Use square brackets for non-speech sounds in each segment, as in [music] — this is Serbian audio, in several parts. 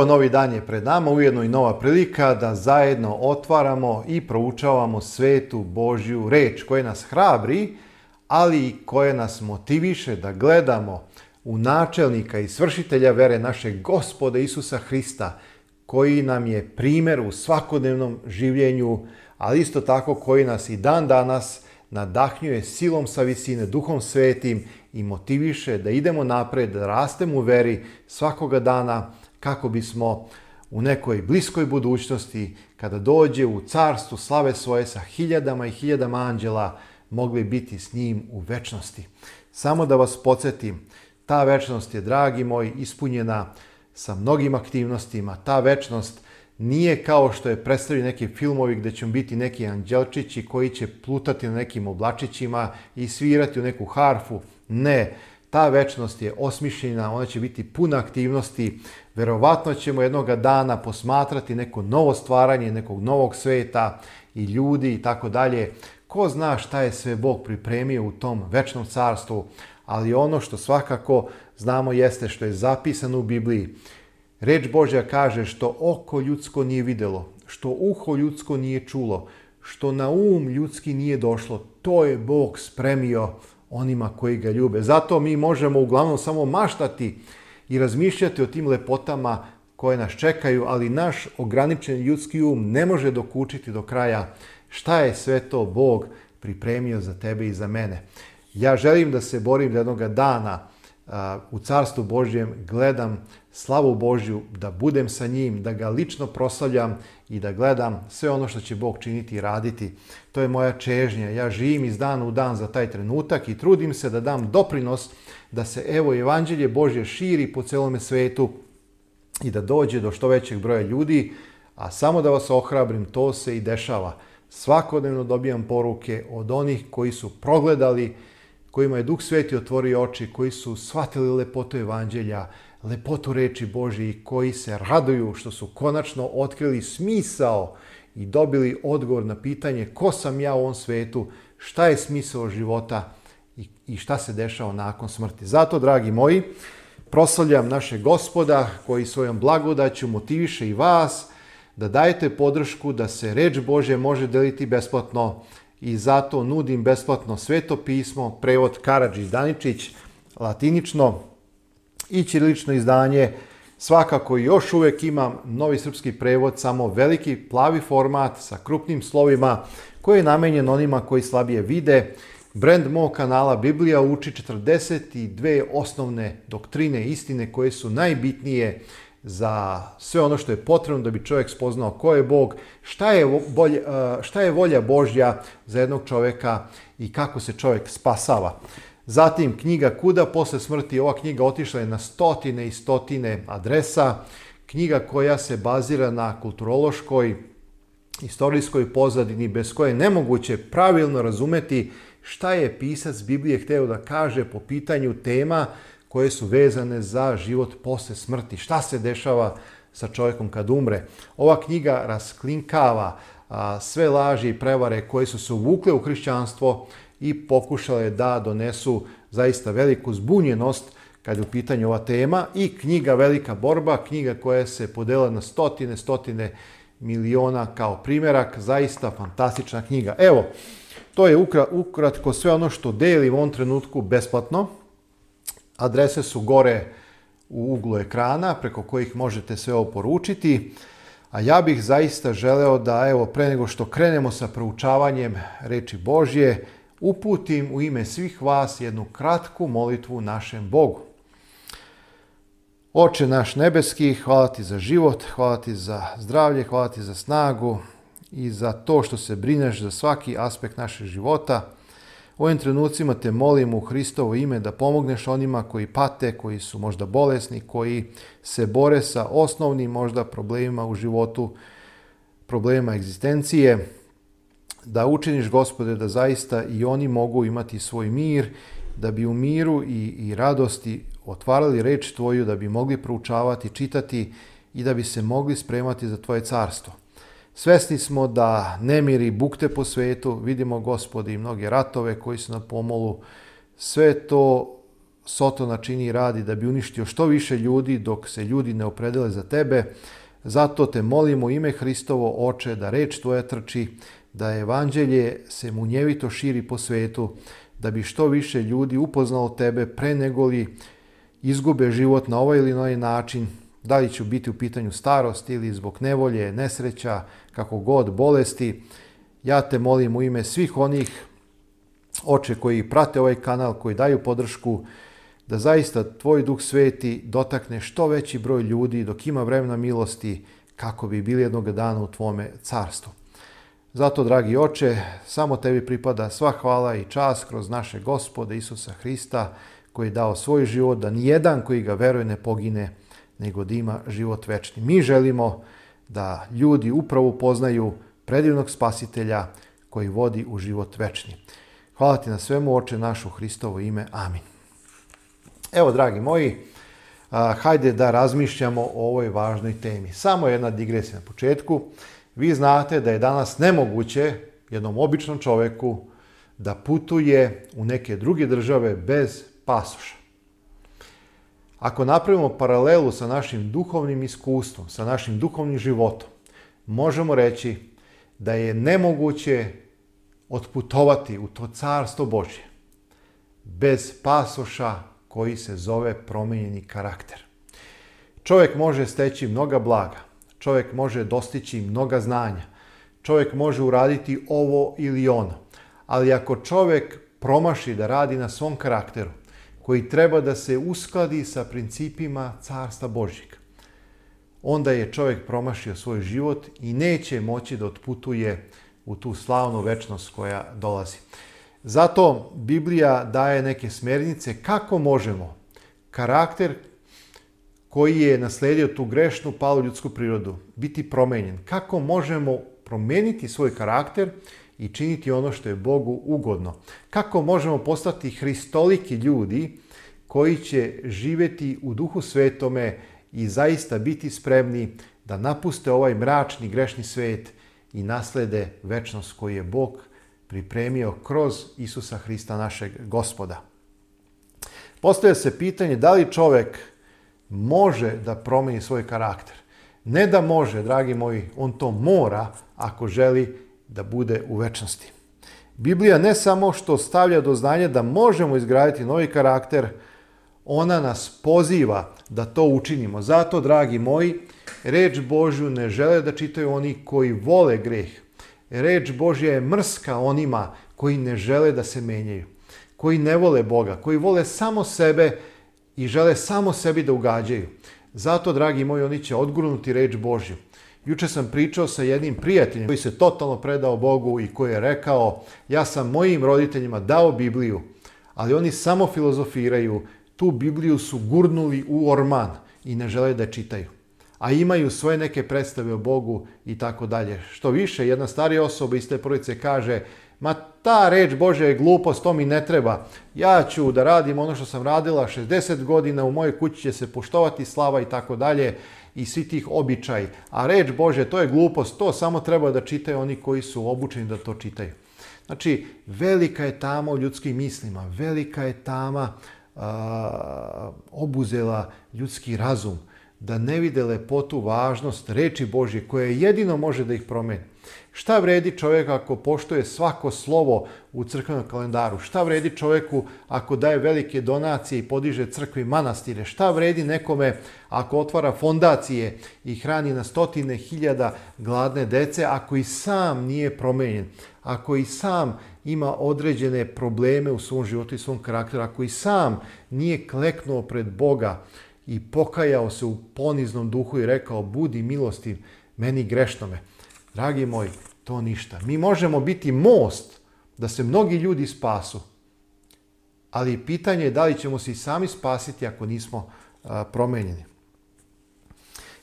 Evo novi dan je pred nama, ujedno i nova prilika da zajedno otvaramo i proučavamo svetu Božju reč koja nas hrabri, ali i koja nas motiviše da gledamo u načelnika i svršitelja vere našeg gospode Isusa Hrista, koji nam je primjer u svakodnevnom življenju, ali isto tako koji nas i dan danas nadahnjuje silom sa visine, duhom svetim i motiviše da idemo napred, da rastemo u veri svakoga dana, kako bismo u nekoj bliskoj budućnosti, kada dođe u carstvu slave svoje sa hiljadama i hiljadama anđela, mogli biti s njim u večnosti. Samo da vas podsjetim, ta večnost je, dragi moji, ispunjena sa mnogim aktivnostima. Ta večnost nije kao što je predstavio neki filmovi gdje će biti neki anđelčići koji će plutati na nekim oblačićima i svirati u neku harfu. Ne, ta večnost je osmišljena, ona će biti puna aktivnosti. Verovatno ćemo jednoga dana posmatrati neko novo stvaranje, nekog novog sveta i ljudi i tako dalje. Ko zna šta je sve Bog pripremio u tom večnom carstvu, ali ono što svakako znamo jeste što je zapisano u Bibliji. Reč Božja kaže što oko ljudsko nije videlo, što uho ljudsko nije čulo, što na um ljudski nije došlo, to je Bog spremio onima koji ga ljube. Zato mi možemo uglavnom samo maštati i razmišljati o tim lepotama koje nas čekaju, ali naš ograničen ljudski um ne može dokučiti do kraja šta je sve to Bog pripremio za tebe i za mene. Ja želim da se borim da jednog dana u Carstvu Božjem gledam slavu Božju, da budem sa njim, da ga lično proslavljam i da gledam sve ono što će Bog činiti i raditi. To je moja čežnja. Ja živim iz dana u dan za taj trenutak i trudim se da dam doprinos da se evo evanđelje Božje širi po celome svetu i da dođe do što većeg broja ljudi, a samo da vas ohrabrim, to se i dešava. Svakodnevno dobijam poruke od onih koji su progledali kojima je Duh Sveti otvorio oči, koji su shvatili lepotu evanđelja, lepotu reči Božje i koji se raduju što su konačno otkrili smisao i dobili odgovor na pitanje ko sam ja u ovom svetu, šta je smisao života i šta se dešava nakon smrti. Zato, dragi moji, proslavljam naše gospoda koji svojom blagodaću motiviše i vas da dajete podršku da se reč Bože može deliti besplatno i zato nudim besplatno sveto pismo, prevod Karadžić Daničić, latinično i ćirilično izdanje. Svakako još uvijek imam novi srpski prevod, samo veliki plavi format sa krupnim slovima koji je namenjen onima koji slabije vide. Brand mog kanala Biblija uči 42 osnovne doktrine istine koje su najbitnije za sve ono što je potrebno da bi čovjek spoznao ko je Bog, šta je, e, šta je volja Božja za jednog čovjeka i kako se čovjek spasava. Zatim knjiga Kuda posle smrti, ova knjiga otišla je na stotine i stotine adresa, knjiga koja se bazira na kulturološkoj, istorijskoj pozadini bez koje je nemoguće pravilno razumeti šta je pisac Biblije hteo da kaže po pitanju tema koje su vezane za život posle smrti. Šta se dešava sa čovjekom kad umre? Ova knjiga rasklinkava sve laži i prevare koje su se uvukle u hrišćanstvo i pokušale da donesu zaista veliku zbunjenost kad je u pitanju ova tema i knjiga Velika borba, knjiga koja se podela na stotine, stotine miliona kao primjerak, zaista fantastična knjiga. Evo, to je ukratko sve ono što delim u ovom trenutku besplatno. Adrese su gore u uglu ekrana preko kojih možete sve poručiti. A ja bih zaista želeo da evo pre nego što krenemo sa proučavanjem reči Božje, uputim u ime svih vas jednu kratku molitvu našem Bogu. Oče naš nebeski, hvala ti za život, hvala ti za zdravlje, hvala ti za snagu i za to što se brineš za svaki aspekt našeg života. U ovim trenucima te molim u Hristovo ime da pomogneš onima koji pate, koji su možda bolesni, koji se bore sa osnovnim možda problemima u životu, problema egzistencije, da učiniš, gospode, da zaista i oni mogu imati svoj mir, da bi u miru i, i radosti otvarali reč Tvoju, da bi mogli proučavati, čitati i da bi se mogli spremati za Tvoje carstvo. Svesni smo da nemiri bukte po svetu, vidimo gospodi i mnoge ratove koji su na pomolu. Sve to Sotona čini i radi da bi uništio što više ljudi dok se ljudi ne opredele za tebe. Zato te molimo ime Hristovo oče da reč tvoja trči, da evanđelje se munjevito širi po svetu, da bi što više ljudi upoznalo tebe pre negoli izgube život na ovaj ili onaj način, da li ću biti u pitanju starost ili zbog nevolje, nesreća, kako god, bolesti. Ja te molim u ime svih onih oče koji prate ovaj kanal, koji daju podršku, da zaista tvoj duh sveti dotakne što veći broj ljudi dok ima vremena milosti kako bi bili jednog dana u tvome carstvu. Zato, dragi oče, samo tebi pripada sva hvala i čas kroz naše gospode Isusa Hrista koji je dao svoj život da nijedan koji ga veruje ne pogine, nego da ima život večni. Mi želimo da ljudi upravo poznaju predivnog spasitelja koji vodi u život večni. Hvala ti na svemu, oče našu Hristovo ime. Amin. Evo, dragi moji, hajde da razmišljamo o ovoj važnoj temi. Samo jedna digresija na početku. Vi znate da je danas nemoguće jednom običnom čoveku da putuje u neke druge države bez pasoša. Ako napravimo paralelu sa našim duhovnim iskustvom, sa našim duhovnim životom, možemo reći da je nemoguće otputovati u to carstvo Božje bez pasoša koji se zove promijenjeni karakter. Čovjek može steći mnoga blaga, čovjek može dostići mnoga znanja, čovjek može uraditi ovo ili ono, ali ako čovjek promaši da radi na svom karakteru, koji treba da se uskladi sa principima carstva Božjeg. Onda je čovjek promašio svoj život i neće moći da otputuje u tu slavnu večnost koja dolazi. Zato Biblija daje neke smernice kako možemo karakter koji je nasledio tu grešnu palu ljudsku prirodu biti promenjen. Kako možemo promijeniti svoj karakter i činiti ono što je Bogu ugodno. Kako možemo postati hristoliki ljudi koji će živjeti u duhu svetome i zaista biti spremni da napuste ovaj mračni grešni svet i naslede večnost koju je Bog pripremio kroz Isusa Hrista našeg gospoda. Postavlja se pitanje da li čovjek može da promijeni svoj karakter. Ne da može, dragi moji, on to mora ako želi da bude u večnosti. Biblija ne samo što stavlja do znanja da možemo izgraditi novi karakter, ona nas poziva da to učinimo. Zato, dragi moji, reč Božju ne žele da čitaju oni koji vole greh. Reč Božja je mrska onima koji ne žele da se menjaju, koji ne vole Boga, koji vole samo sebe i žele samo sebi da ugađaju. Zato, dragi moji, oni će odgurnuti reč Božju. Juče sam pričao sa jednim prijateljem koji se totalno predao Bogu i koji je rekao ja sam mojim roditeljima dao Bibliju, ali oni samo filozofiraju, tu Bibliju su gurnuli u orman i ne žele da čitaju. A imaju svoje neke predstave o Bogu i tako dalje. Što više, jedna starija osoba iz te porodice kaže ma ta reč Bože je glupost, to mi ne treba. Ja ću da radim ono što sam radila 60 godina, u mojoj kući će se poštovati slava i tako dalje i svi tih običaj. A reč Bože, to je glupost, to samo treba da čitaju oni koji su obučeni da to čitaju. Znači, velika je tama u ljudskim mislima, velika je tama obuzela ljudski razum, da ne vide lepotu, važnost reči Božje koja jedino može da ih promeni. Šta vredi čovjek ako poštuje svako slovo u crkvenom kalendaru? Šta vredi čovjeku ako daje velike donacije i podiže crkvi manastire? Šta vredi nekome ako otvara fondacije i hrani na stotine hiljada gladne dece ako i sam nije promijenjen? Ako i sam ima određene probleme u svom životu i svom karakteru, ako i sam nije kleknuo pred Boga i pokajao se u poniznom duhu i rekao budi milostiv meni grešnome. Dragi moj to ništa. Mi možemo biti most da se mnogi ljudi spasu. Ali pitanje je da li ćemo se i sami spasiti ako nismo promijenjeni.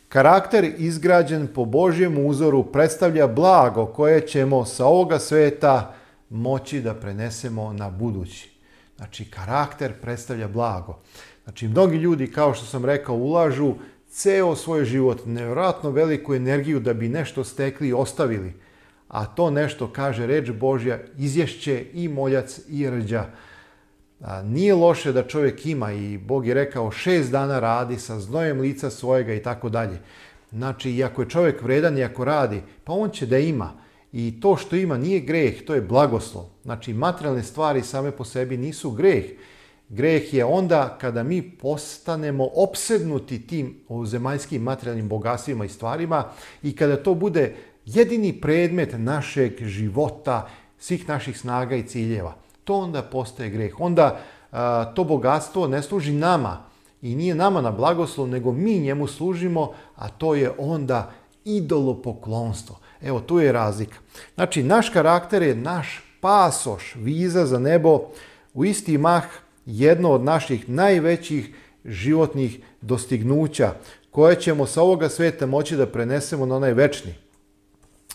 Karakter izgrađen po Božjem uzoru predstavlja blago koje ćemo sa ovoga sveta moći da prenesemo na budući. Znači, karakter predstavlja blago. Znači, mnogi ljudi, kao što sam rekao, ulažu ceo svoj život, nevjerojatno veliku energiju da bi nešto stekli i ostavili. A to nešto, kaže reč Božja, izješće i moljac i rđa. nije loše da čovjek ima i Bog je rekao šest dana radi sa znojem lica svojega i tako dalje. Znači, i ako je čovjek vredan i ako radi, pa on će da ima. I to što ima nije greh, to je blagoslov. Znači, materijalne stvari same po sebi nisu greh. Greh je onda kada mi postanemo opsednuti tim zemaljskim materijalnim bogatstvima i stvarima i kada to bude jedini predmet našeg života, svih naših snaga i ciljeva. To onda postaje greh. Onda to bogatstvo ne služi nama i nije nama na blagoslov, nego mi njemu služimo, a to je onda idolopoklonstvo. Evo, tu je razlika. Znači, naš karakter je naš pasoš, viza za nebo, u isti mah jedno od naših najvećih životnih dostignuća koje ćemo sa ovoga sveta moći da prenesemo na onaj večni.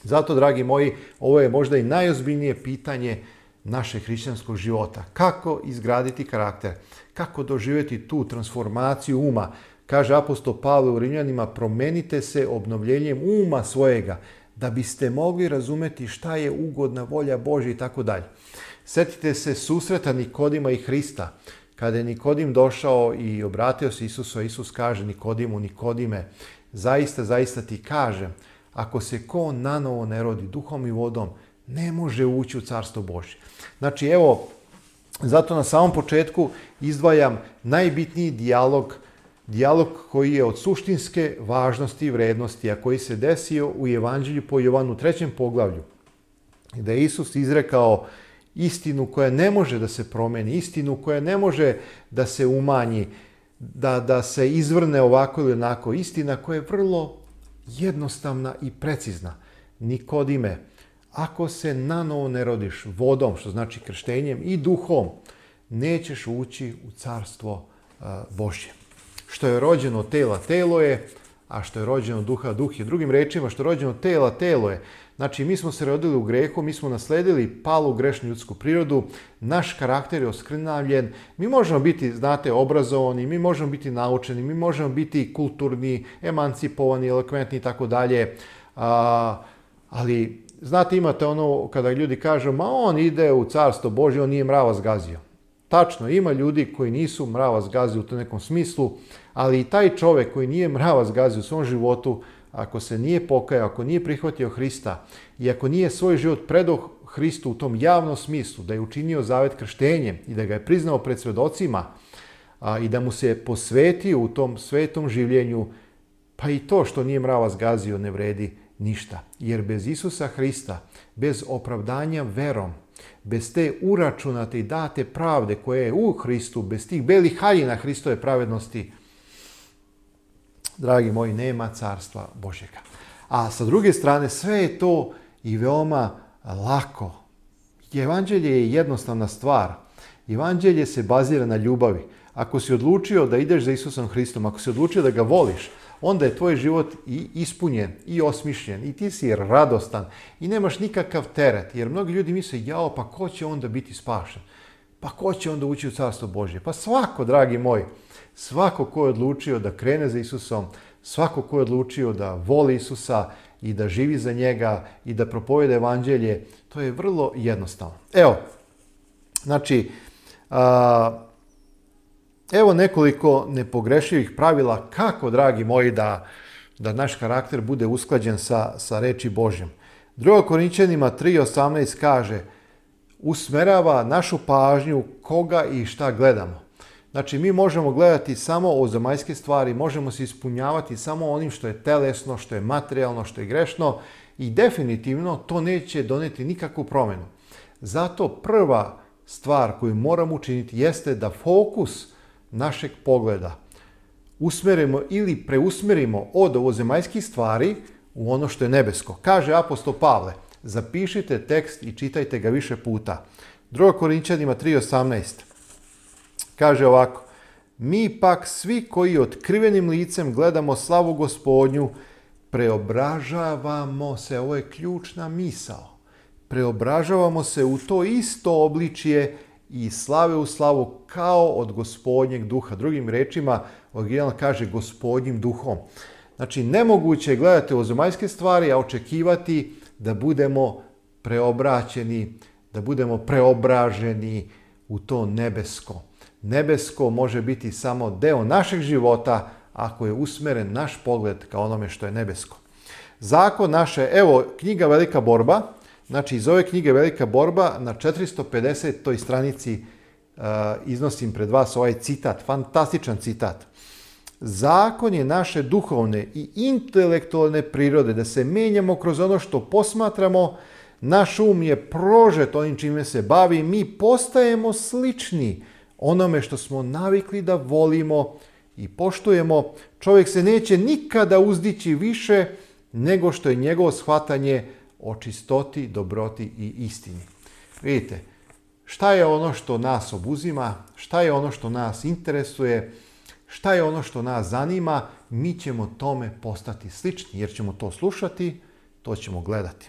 Zato, dragi moji, ovo je možda i najozbiljnije pitanje naše hrišćanskog života. Kako izgraditi karakter? Kako doživjeti tu transformaciju uma? Kaže apostol Pavle u Rimljanima, promenite se obnovljenjem uma svojega, da biste mogli razumjeti šta je ugodna volja Božja i tako dalje. Sjetite se susreta Nikodima i Hrista. Kada je Nikodim došao i obratio se Isusu, Isus kaže Nikodimu, Nikodime, zaista, zaista ti kažem, ako se ko nanovo ne rodi duhom i vodom, ne može ući u carstvo Božje. Znači, evo, zato na samom početku izdvajam najbitniji dijalog dijalog koji je od suštinske važnosti i vrednosti, a koji se desio u Evanđelju po Jovanu trećem poglavlju, Da je Isus izrekao istinu koja ne može da se promeni, istinu koja ne može da se umanji, da, da se izvrne ovako ili onako, istina koja je vrlo jednostavna i precizna. Nikodime, ako se na novo ne rodiš vodom, što znači krštenjem i duhom, nećeš ući u carstvo Božje. Što je rođeno tela, telo je, a što je rođeno duha, duh je. Drugim rečima, što je rođeno tela, telo je. Znači, mi smo se rodili u grehu, mi smo nasledili palu grešnu ljudsku prirodu, naš karakter je oskrnavljen, mi možemo biti, znate, obrazovani, mi možemo biti naučeni, mi možemo biti kulturni, emancipovani, elokventni i tako dalje, ali, znate, imate ono kada ljudi kažu, ma on ide u carstvo Božje, on nije mrava zgazio. Tačno, ima ljudi koji nisu mrava zgazio u tom nekom smislu, ali i taj čovjek koji nije mrava zgazio u svom životu, ako se nije pokajao, ako nije prihvatio Hrista i ako nije svoj život predao Hristu u tom javnom smislu, da je učinio zavet krštenje i da ga je priznao pred svedocima a, i da mu se posvetio u tom svetom življenju, pa i to što nije mrava zgazio ne vredi ništa. Jer bez Isusa Hrista, bez opravdanja verom, bez te uračunate i date pravde koje je u Hristu, bez tih belih haljina Hristove pravednosti, dragi moji, nema carstva Božjega. A sa druge strane, sve je to i veoma lako. Evanđelje je jednostavna stvar. Evanđelje se bazira na ljubavi. Ako si odlučio da ideš za Isusom Hristom, ako si odlučio da ga voliš, onda je tvoj život i ispunjen, i osmišljen, i ti si radostan, i nemaš nikakav teret, jer mnogi ljudi misle, jao, pa ko će onda biti spašen? Pa ko će onda ući u Carstvo Božje? Pa svako, dragi moji. Svako ko je odlučio da krene za Isusom, svako ko je odlučio da voli Isusa i da živi za njega i da propovijeda evanđelje, to je vrlo jednostavno. Evo, znači, a, evo nekoliko nepogrešivih pravila kako, dragi moji, da, da naš karakter bude usklađen sa, sa reči Božjem. Drugo Korinčanima 3.18 kaže usmerava našu pažnju koga i šta gledamo. Znači, mi možemo gledati samo o zemaljske stvari, možemo se ispunjavati samo onim što je telesno, što je materijalno, što je grešno i definitivno to neće doneti nikakvu promjenu. Zato prva stvar koju moramo učiniti jeste da fokus našeg pogleda usmerimo ili preusmerimo od ovozemaljskih stvari u ono što je nebesko. Kaže apostol Pavle, zapišite tekst i čitajte ga više puta. 2. Korinčanima 3.18 Kaže ovako, mi pak svi koji otkrivenim licem gledamo slavu gospodnju, preobražavamo se, ovo je ključna misao, preobražavamo se u to isto obličje i slave u slavu kao od gospodnjeg duha. Drugim rečima, original kaže gospodnjim duhom. Znači, nemoguće je gledati ozomajske stvari, a očekivati da budemo preobraćeni, da budemo preobraženi u to nebesko nebesko može biti samo deo našeg života ako je usmeren naš pogled ka onome što je nebesko. Zakon naše, evo, knjiga Velika borba, znači iz ove knjige Velika borba na 450. Toj stranici e, iznosim pred vas ovaj citat, fantastičan citat. Zakon je naše duhovne i intelektualne prirode, da se menjamo kroz ono što posmatramo, naš um je prožet onim čime se bavi, mi postajemo slični onome što smo navikli da volimo i poštujemo, čovjek se neće nikada uzdići više nego što je njegovo shvatanje o čistoti, dobroti i istini. Vidite, šta je ono što nas obuzima, šta je ono što nas interesuje, šta je ono što nas zanima, mi ćemo tome postati slični, jer ćemo to slušati, to ćemo gledati.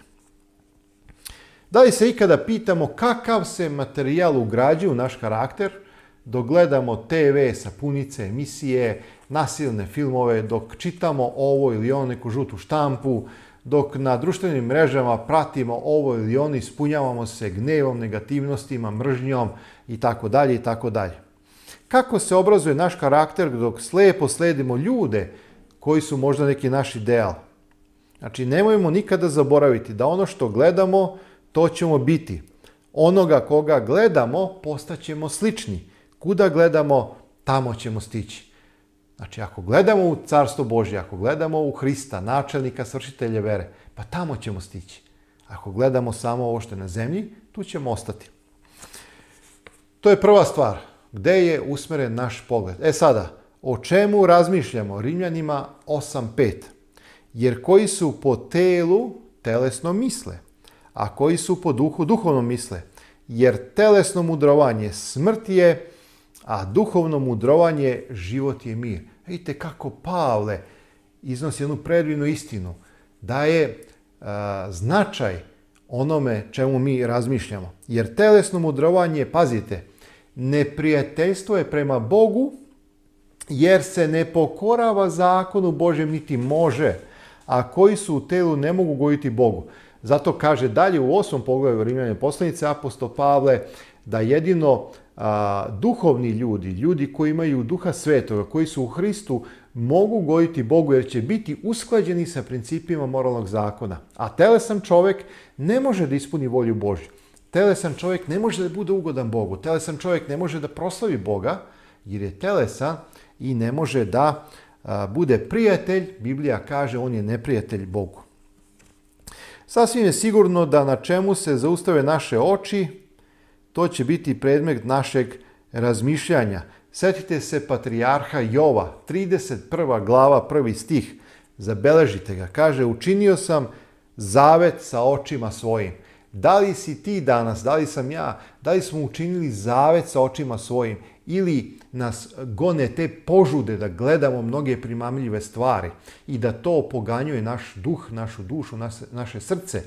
Da li se ikada pitamo kakav se materijal ugrađuje u naš karakter, dok gledamo TV, sapunice, emisije, nasilne filmove, dok čitamo ovo ili ono neku žutu štampu, dok na društvenim mrežama pratimo ovo ili ono, ispunjavamo se gnevom, negativnostima, mržnjom i tako dalje i tako dalje. Kako se obrazuje naš karakter dok slepo sledimo ljude koji su možda neki naš ideal? Znači, nemojmo nikada zaboraviti da ono što gledamo, to ćemo biti. Onoga koga gledamo, postaćemo slični. Kuda gledamo, tamo ćemo stići. Znači, ako gledamo u Carstvo Božje, ako gledamo u Hrista, načelnika, svršitelje vere, pa tamo ćemo stići. Ako gledamo samo ovo što je na zemlji, tu ćemo ostati. To je prva stvar. Gde je usmeren naš pogled? E sada, o čemu razmišljamo? Rimljanima 8.5. Jer koji su po telu telesno misle, a koji su po duhu duhovno misle. Jer telesno mudrovanje smrti je, a duhovno mudrovanje život je mir. Vidite kako Pavle iznosi jednu predivnu istinu, da je e, značaj onome čemu mi razmišljamo. Jer telesno mudrovanje, pazite, neprijateljstvo je prema Bogu jer se ne pokorava zakonu Božem niti može, a koji su u telu ne mogu gojiti Bogu. Zato kaže dalje u osmom poglavlju Rimljane poslanice apostol Pavle, da jedino duhovni ljudi, ljudi koji imaju duha svetoga, koji su u Hristu, mogu gojiti Bogu jer će biti usklađeni sa principima moralnog zakona. A telesan čovjek ne može da ispuni volju Božju. Telesan čovjek ne može da bude ugodan Bogu. Telesan čovjek ne može da proslavi Boga jer je telesan i ne može da bude prijatelj. Biblija kaže on je neprijatelj Bogu. Sasvim je sigurno da na čemu se zaustave naše oči, to će biti predmet našeg razmišljanja. Sjetite se patrijarha Jova, 31. glava, prvi stih. Zabeležite ga. Kaže, učinio sam zavet sa očima svojim. Da li si ti danas, da li sam ja, da li smo učinili zavet sa očima svojim ili nas gone te požude da gledamo mnoge primamljive stvari i da to poganjuje naš duh, našu dušu, naše srce,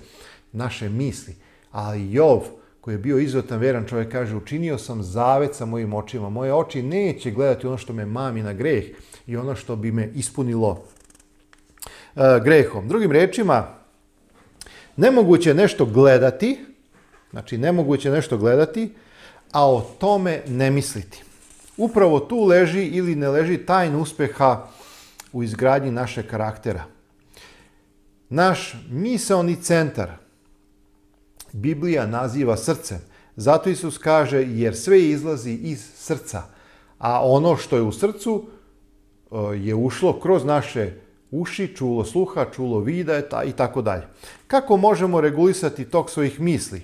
naše misli. Ali Jov, koji je bio izuzetan veran čovjek, kaže učinio sam zavet sa mojim očima. Moje oči neće gledati ono što me mami na greh i ono što bi me ispunilo e, grehom. Drugim rečima, nemoguće je nešto gledati, znači nemoguće nešto gledati, a o tome ne misliti. Upravo tu leži ili ne leži tajn uspjeha u izgradnji našeg karaktera. Naš misaoni centar – Biblija naziva srcem. Zato Isus kaže jer sve izlazi iz srca, a ono što je u srcu e, je ušlo kroz naše uši, čulo sluha, čulo vida i tako dalje. Kako možemo regulisati tok svojih misli?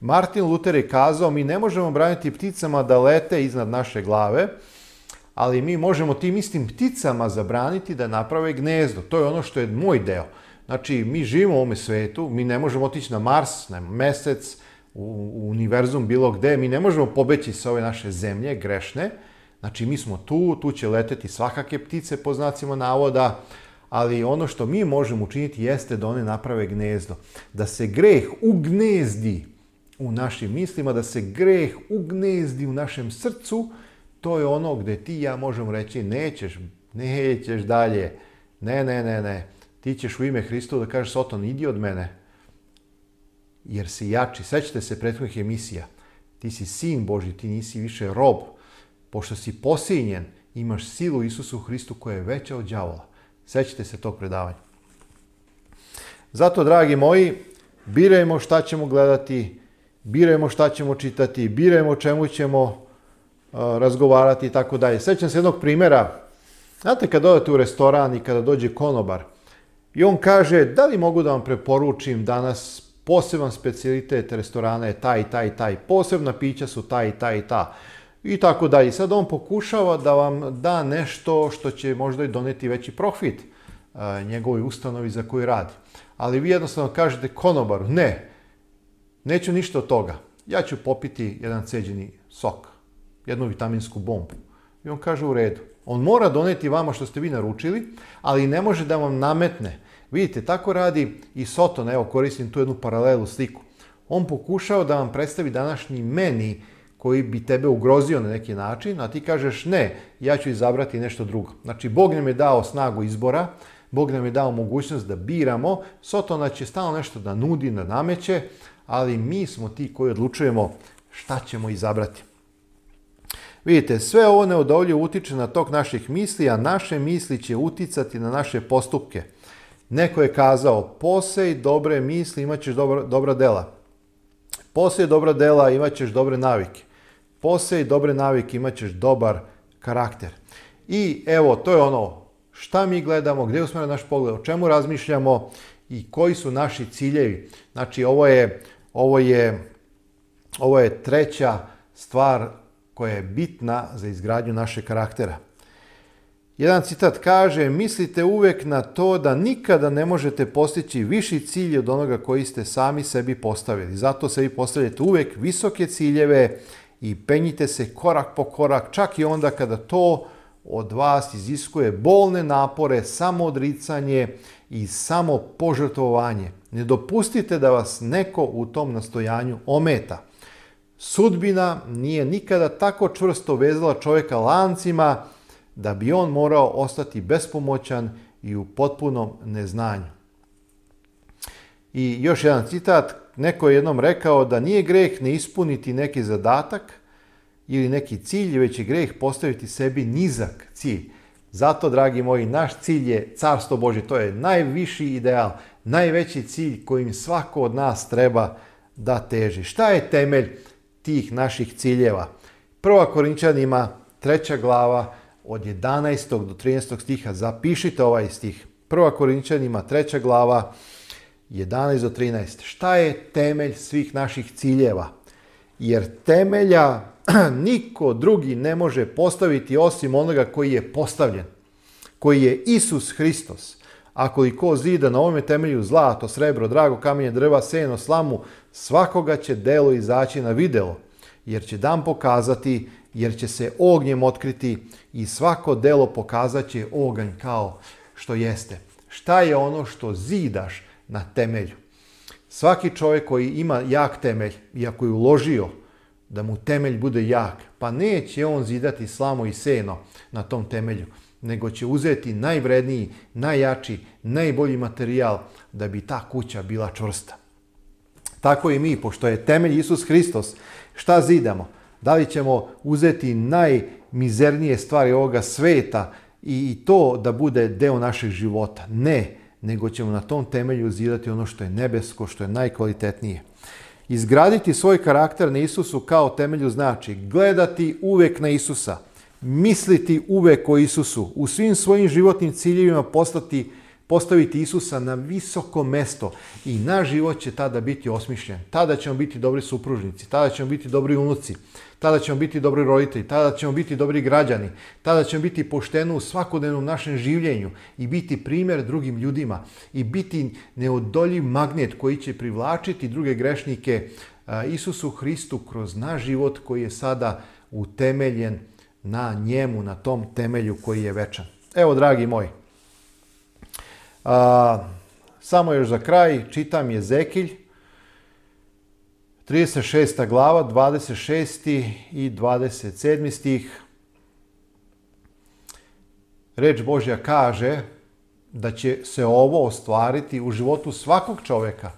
Martin Luther je kazao mi ne možemo braniti pticama da lete iznad naše glave, ali mi možemo tim istim pticama zabraniti da naprave gnezdo. To je ono što je moj deo. Znači, mi živimo u ovome svetu, mi ne možemo otići na Mars, na Mesec, u, univerzum bilo gde, mi ne možemo pobeći sa ove naše zemlje, grešne. Znači, mi smo tu, tu će leteti svakake ptice po znacima navoda, ali ono što mi možemo učiniti jeste da one naprave gnezdo. Da se greh ugnezdi u našim mislima, da se greh ugnezdi u našem srcu, to je ono gdje ti ja možemo reći nećeš, nećeš dalje, ne, ne, ne, ne ti ćeš u ime Hristova da kažeš Soton, idi od mene, jer si jači. Sećate se prethodnih emisija. Ti si sin Boži, ti nisi više rob. Pošto si posinjen, imaš silu Isusu Hristu koja je veća od djavola. Sećate se tog predavanja. Zato, dragi moji, birajmo šta ćemo gledati, birajmo šta ćemo čitati, birajmo čemu ćemo uh, razgovarati i tako dalje. Sećam se jednog primjera. Znate, kad odete u restoran i kada dođe konobar, i on kaže, da li mogu da vam preporučim danas poseban specialitet restorana je taj, taj, taj, posebna pića su taj, taj, ta. I tako dalje. Sad on pokušava da vam da nešto što će možda i doneti veći profit e, njegovoj ustanovi za koju radi. Ali vi jednostavno kažete konobaru, ne, neću ništa od toga. Ja ću popiti jedan ceđeni sok, jednu vitaminsku bombu. I on kaže u redu. On mora doneti vama što ste vi naručili, ali ne može da vam nametne Vidite, tako radi i Soton, evo koristim tu jednu paralelu sliku. On pokušao da vam predstavi današnji meni koji bi tebe ugrozio na neki način, a ti kažeš ne, ja ću izabrati nešto drugo. Znači, Bog nam je dao snagu izbora, Bog nam je dao mogućnost da biramo, Sotona će stalno nešto da nudi, da nameće, ali mi smo ti koji odlučujemo šta ćemo izabrati. Vidite, sve ovo neodolje utiče na tok naših misli, a naše misli će uticati na naše postupke. Neko je kazao, posej dobre misli, imat ćeš dobra, dobra dela. Posej dobra dela, imat ćeš dobre navike. Posej dobre navike, imat ćeš dobar karakter. I evo, to je ono šta mi gledamo, gdje usmjera naš pogled, o čemu razmišljamo i koji su naši ciljevi. Znači, ovo je, ovo je, ovo je treća stvar koja je bitna za izgradnju našeg karaktera. Jedan citat kaže, mislite uvijek na to da nikada ne možete postići viši cilj od onoga koji ste sami sebi postavili. Zato sebi postavljate uvijek visoke ciljeve i penjite se korak po korak, čak i onda kada to od vas iziskuje bolne napore, samoodricanje i samo požrtvovanje. Ne dopustite da vas neko u tom nastojanju ometa. Sudbina nije nikada tako čvrsto vezala čovjeka lancima da bi on morao ostati bespomoćan i u potpunom neznanju. I još jedan citat, neko je jednom rekao da nije greh ne ispuniti neki zadatak ili neki cilj, već je greh postaviti sebi nizak cilj. Zato, dragi moji, naš cilj je Carstvo Bože, to je najviši ideal, najveći cilj kojim svako od nas treba da teži. Šta je temelj tih naših ciljeva? Prva Korinčanima, treća glava, od 11. do 13. stiha. Zapišite ovaj stih. Prva Korinčanima, treća glava, 11 do 13. Šta je temelj svih naših ciljeva? Jer temelja [clears throat] niko drugi ne može postaviti osim onoga koji je postavljen, koji je Isus Hristos. Ako i ko zida na ovome temelju zlato, srebro, drago, kamenje, drva, seno, slamu, svakoga će delo izaći na videlo, jer će dan pokazati jer će se ognjem otkriti i svako delo pokazat će oganj kao što jeste. Šta je ono što zidaš na temelju? Svaki čovjek koji ima jak temelj iako je uložio da mu temelj bude jak, pa neće on zidati slamo i seno na tom temelju, nego će uzeti najvredniji, najjači, najbolji materijal da bi ta kuća bila čvrsta. Tako i mi, pošto je temelj Isus Hristos, šta zidamo? Da li ćemo uzeti najmizernije stvari ovoga sveta i to da bude deo našeg života? Ne, nego ćemo na tom temelju zidati ono što je nebesko, što je najkvalitetnije. Izgraditi svoj karakter na Isusu kao temelju znači gledati uvek na Isusa, misliti uvek o Isusu, u svim svojim životnim ciljevima postati postaviti Isusa na visoko mesto i naš život će tada biti osmišljen. Tada ćemo biti dobri supružnici, tada ćemo biti dobri unuci, tada ćemo biti dobri roditelji, tada ćemo biti dobri građani, tada ćemo biti pošteni u svakodnevnom našem življenju i biti primjer drugim ljudima i biti neodoljiv magnet koji će privlačiti druge grešnike e, Isusu Hristu kroz naš život koji je sada utemeljen na njemu, na tom temelju koji je večan. Evo, dragi moji, a, samo još za kraj čitam zekilj, 36. glava, 26. i 27. stih. Reč Božja kaže da će se ovo ostvariti u životu svakog čovjeka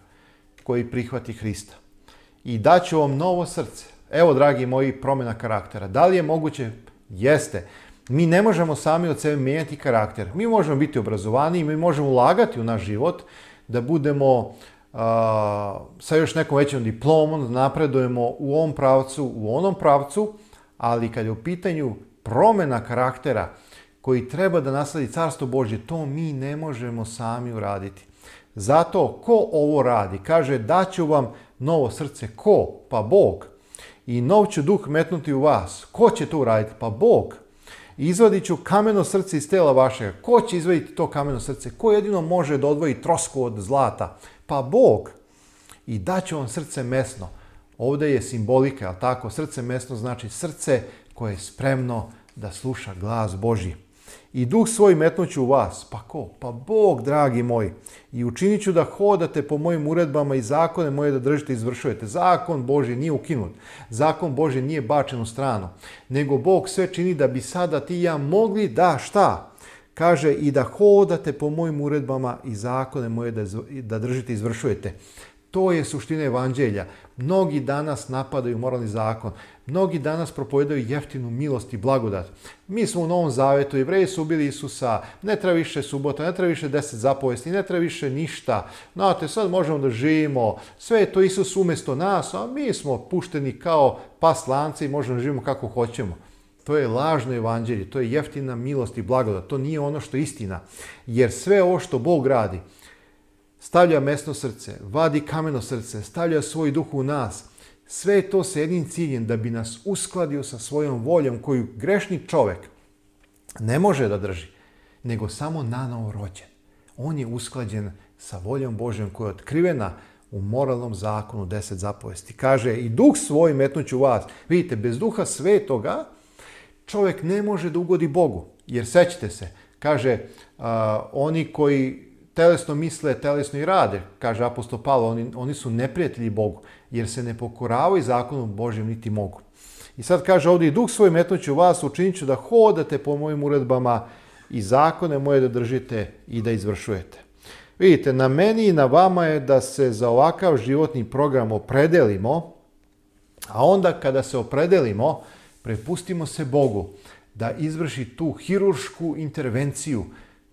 koji prihvati Hrista. I daću vam novo srce. Evo, dragi moji, promjena karaktera. Da li je moguće? Jeste mi ne možemo sami od sebe mijenjati karakter. Mi možemo biti obrazovani, mi možemo ulagati u naš život da budemo sa još nekom većom diplomom, da napredujemo u ovom pravcu, u onom pravcu, ali kad je u pitanju promjena karaktera koji treba da nasledi Carstvo Božje, to mi ne možemo sami uraditi. Zato ko ovo radi? Kaže daću vam novo srce. Ko? Pa Bog. I nov ću duh metnuti u vas. Ko će to uraditi? Pa Bog izvadit ću kameno srce iz tela vašega. Ko će izvaditi to kameno srce? Ko jedino može da odvoji trosku od zlata? Pa Bog. I daće vam srce mesno. Ovdje je simbolika, ali tako? Srce mesno znači srce koje je spremno da sluša glas Božji i duh svoj ću u vas. Pa ko? Pa Bog, dragi moj, I učinit ću da hodate po mojim uredbama i zakone moje da držite i izvršujete. Zakon Bože nije ukinut. Zakon Bože nije bačen u stranu. Nego Bog sve čini da bi sada ti ja mogli da šta? Kaže i da hodate po mojim uredbama i zakone moje da, da držite i izvršujete. To je suština evanđelja. Mnogi danas napadaju moralni zakon. Mnogi danas propovedaju jeftinu milost i blagodat. Mi smo u Novom Zavetu, jevreji su ubili Isusa, ne treba više subota, ne treba više deset zapovesti, ne treba više ništa. Znate, sad možemo da živimo, sve je to Isus umjesto nas, a mi smo pušteni kao pas i možemo da živimo kako hoćemo. To je lažno evanđelje, to je jeftina milost i blagodat, to nije ono što je istina. Jer sve ovo što Bog radi, stavlja mesno srce, vadi kameno srce, stavlja svoj duh u nas. Sve je to sa jednim ciljem da bi nas uskladio sa svojom voljom koju grešni čovek ne može da drži, nego samo nanovo rođen. On je usklađen sa voljom Božjom koja je otkrivena u moralnom zakonu 10 zapovesti. Kaže, i duh svoj metnuću vas. Vidite, bez duha svetoga čovjek ne može da ugodi Bogu. Jer sećate se, kaže, oni koji telesno misle, telesno i rade, kaže apostol Pavlo, oni, oni su neprijatelji Bogu, jer se ne pokoravaju zakonu Božjem niti mogu. I sad kaže ovdje, i duh svoj ću vas, učinit ću da hodate po mojim uredbama i zakone moje da držite i da izvršujete. Vidite, na meni i na vama je da se za ovakav životni program opredelimo, a onda kada se opredelimo, prepustimo se Bogu da izvrši tu hirušku intervenciju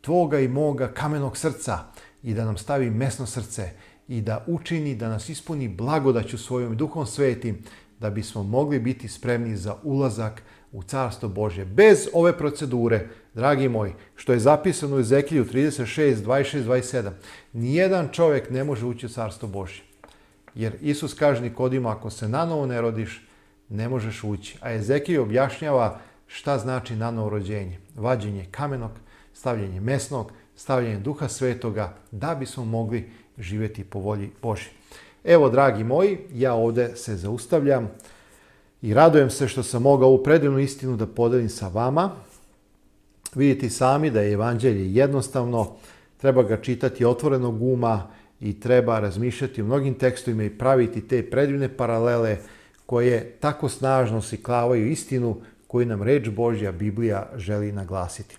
tvoga i moga kamenog srca i da nam stavi mesno srce i da učini da nas ispuni blagodaću svojom duhom svetim da bismo mogli biti spremni za ulazak u Carstvo Božje. Bez ove procedure, dragi moji, što je zapisano u Ezekiju 36, 26, 27, nijedan čovjek ne može ući u Carstvo Božje. Jer Isus kaže Nikodima, ako se nanovo ne rodiš, ne možeš ući. A Ezekiju objašnjava šta znači nanovo rođenje, vađenje kamenog stavljanje mesnog, stavljanje duha svetoga, da bismo mogli živjeti po volji Boži. Evo, dragi moji, ja ovdje se zaustavljam i radujem se što sam mogao ovu predivnu istinu da podelim sa vama. Vidite sami da je evanđelje jednostavno, treba ga čitati otvorenog uma i treba razmišljati o mnogim tekstovima i praviti te predivne paralele koje tako snažno siklavaju istinu koju nam reč Božja Biblija želi naglasiti.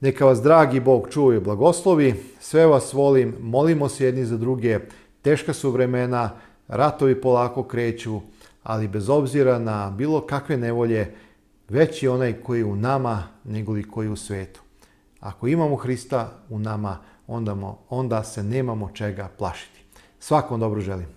Neka vas dragi Bog čuje i blagoslovi, sve vas volim, molimo se jedni za druge, teška su vremena, ratovi polako kreću, ali bez obzira na bilo kakve nevolje, veći je onaj koji je u nama negoli koji je u svetu. Ako imamo Hrista u nama, onda, onda se nemamo čega plašiti. Svakom dobro želim.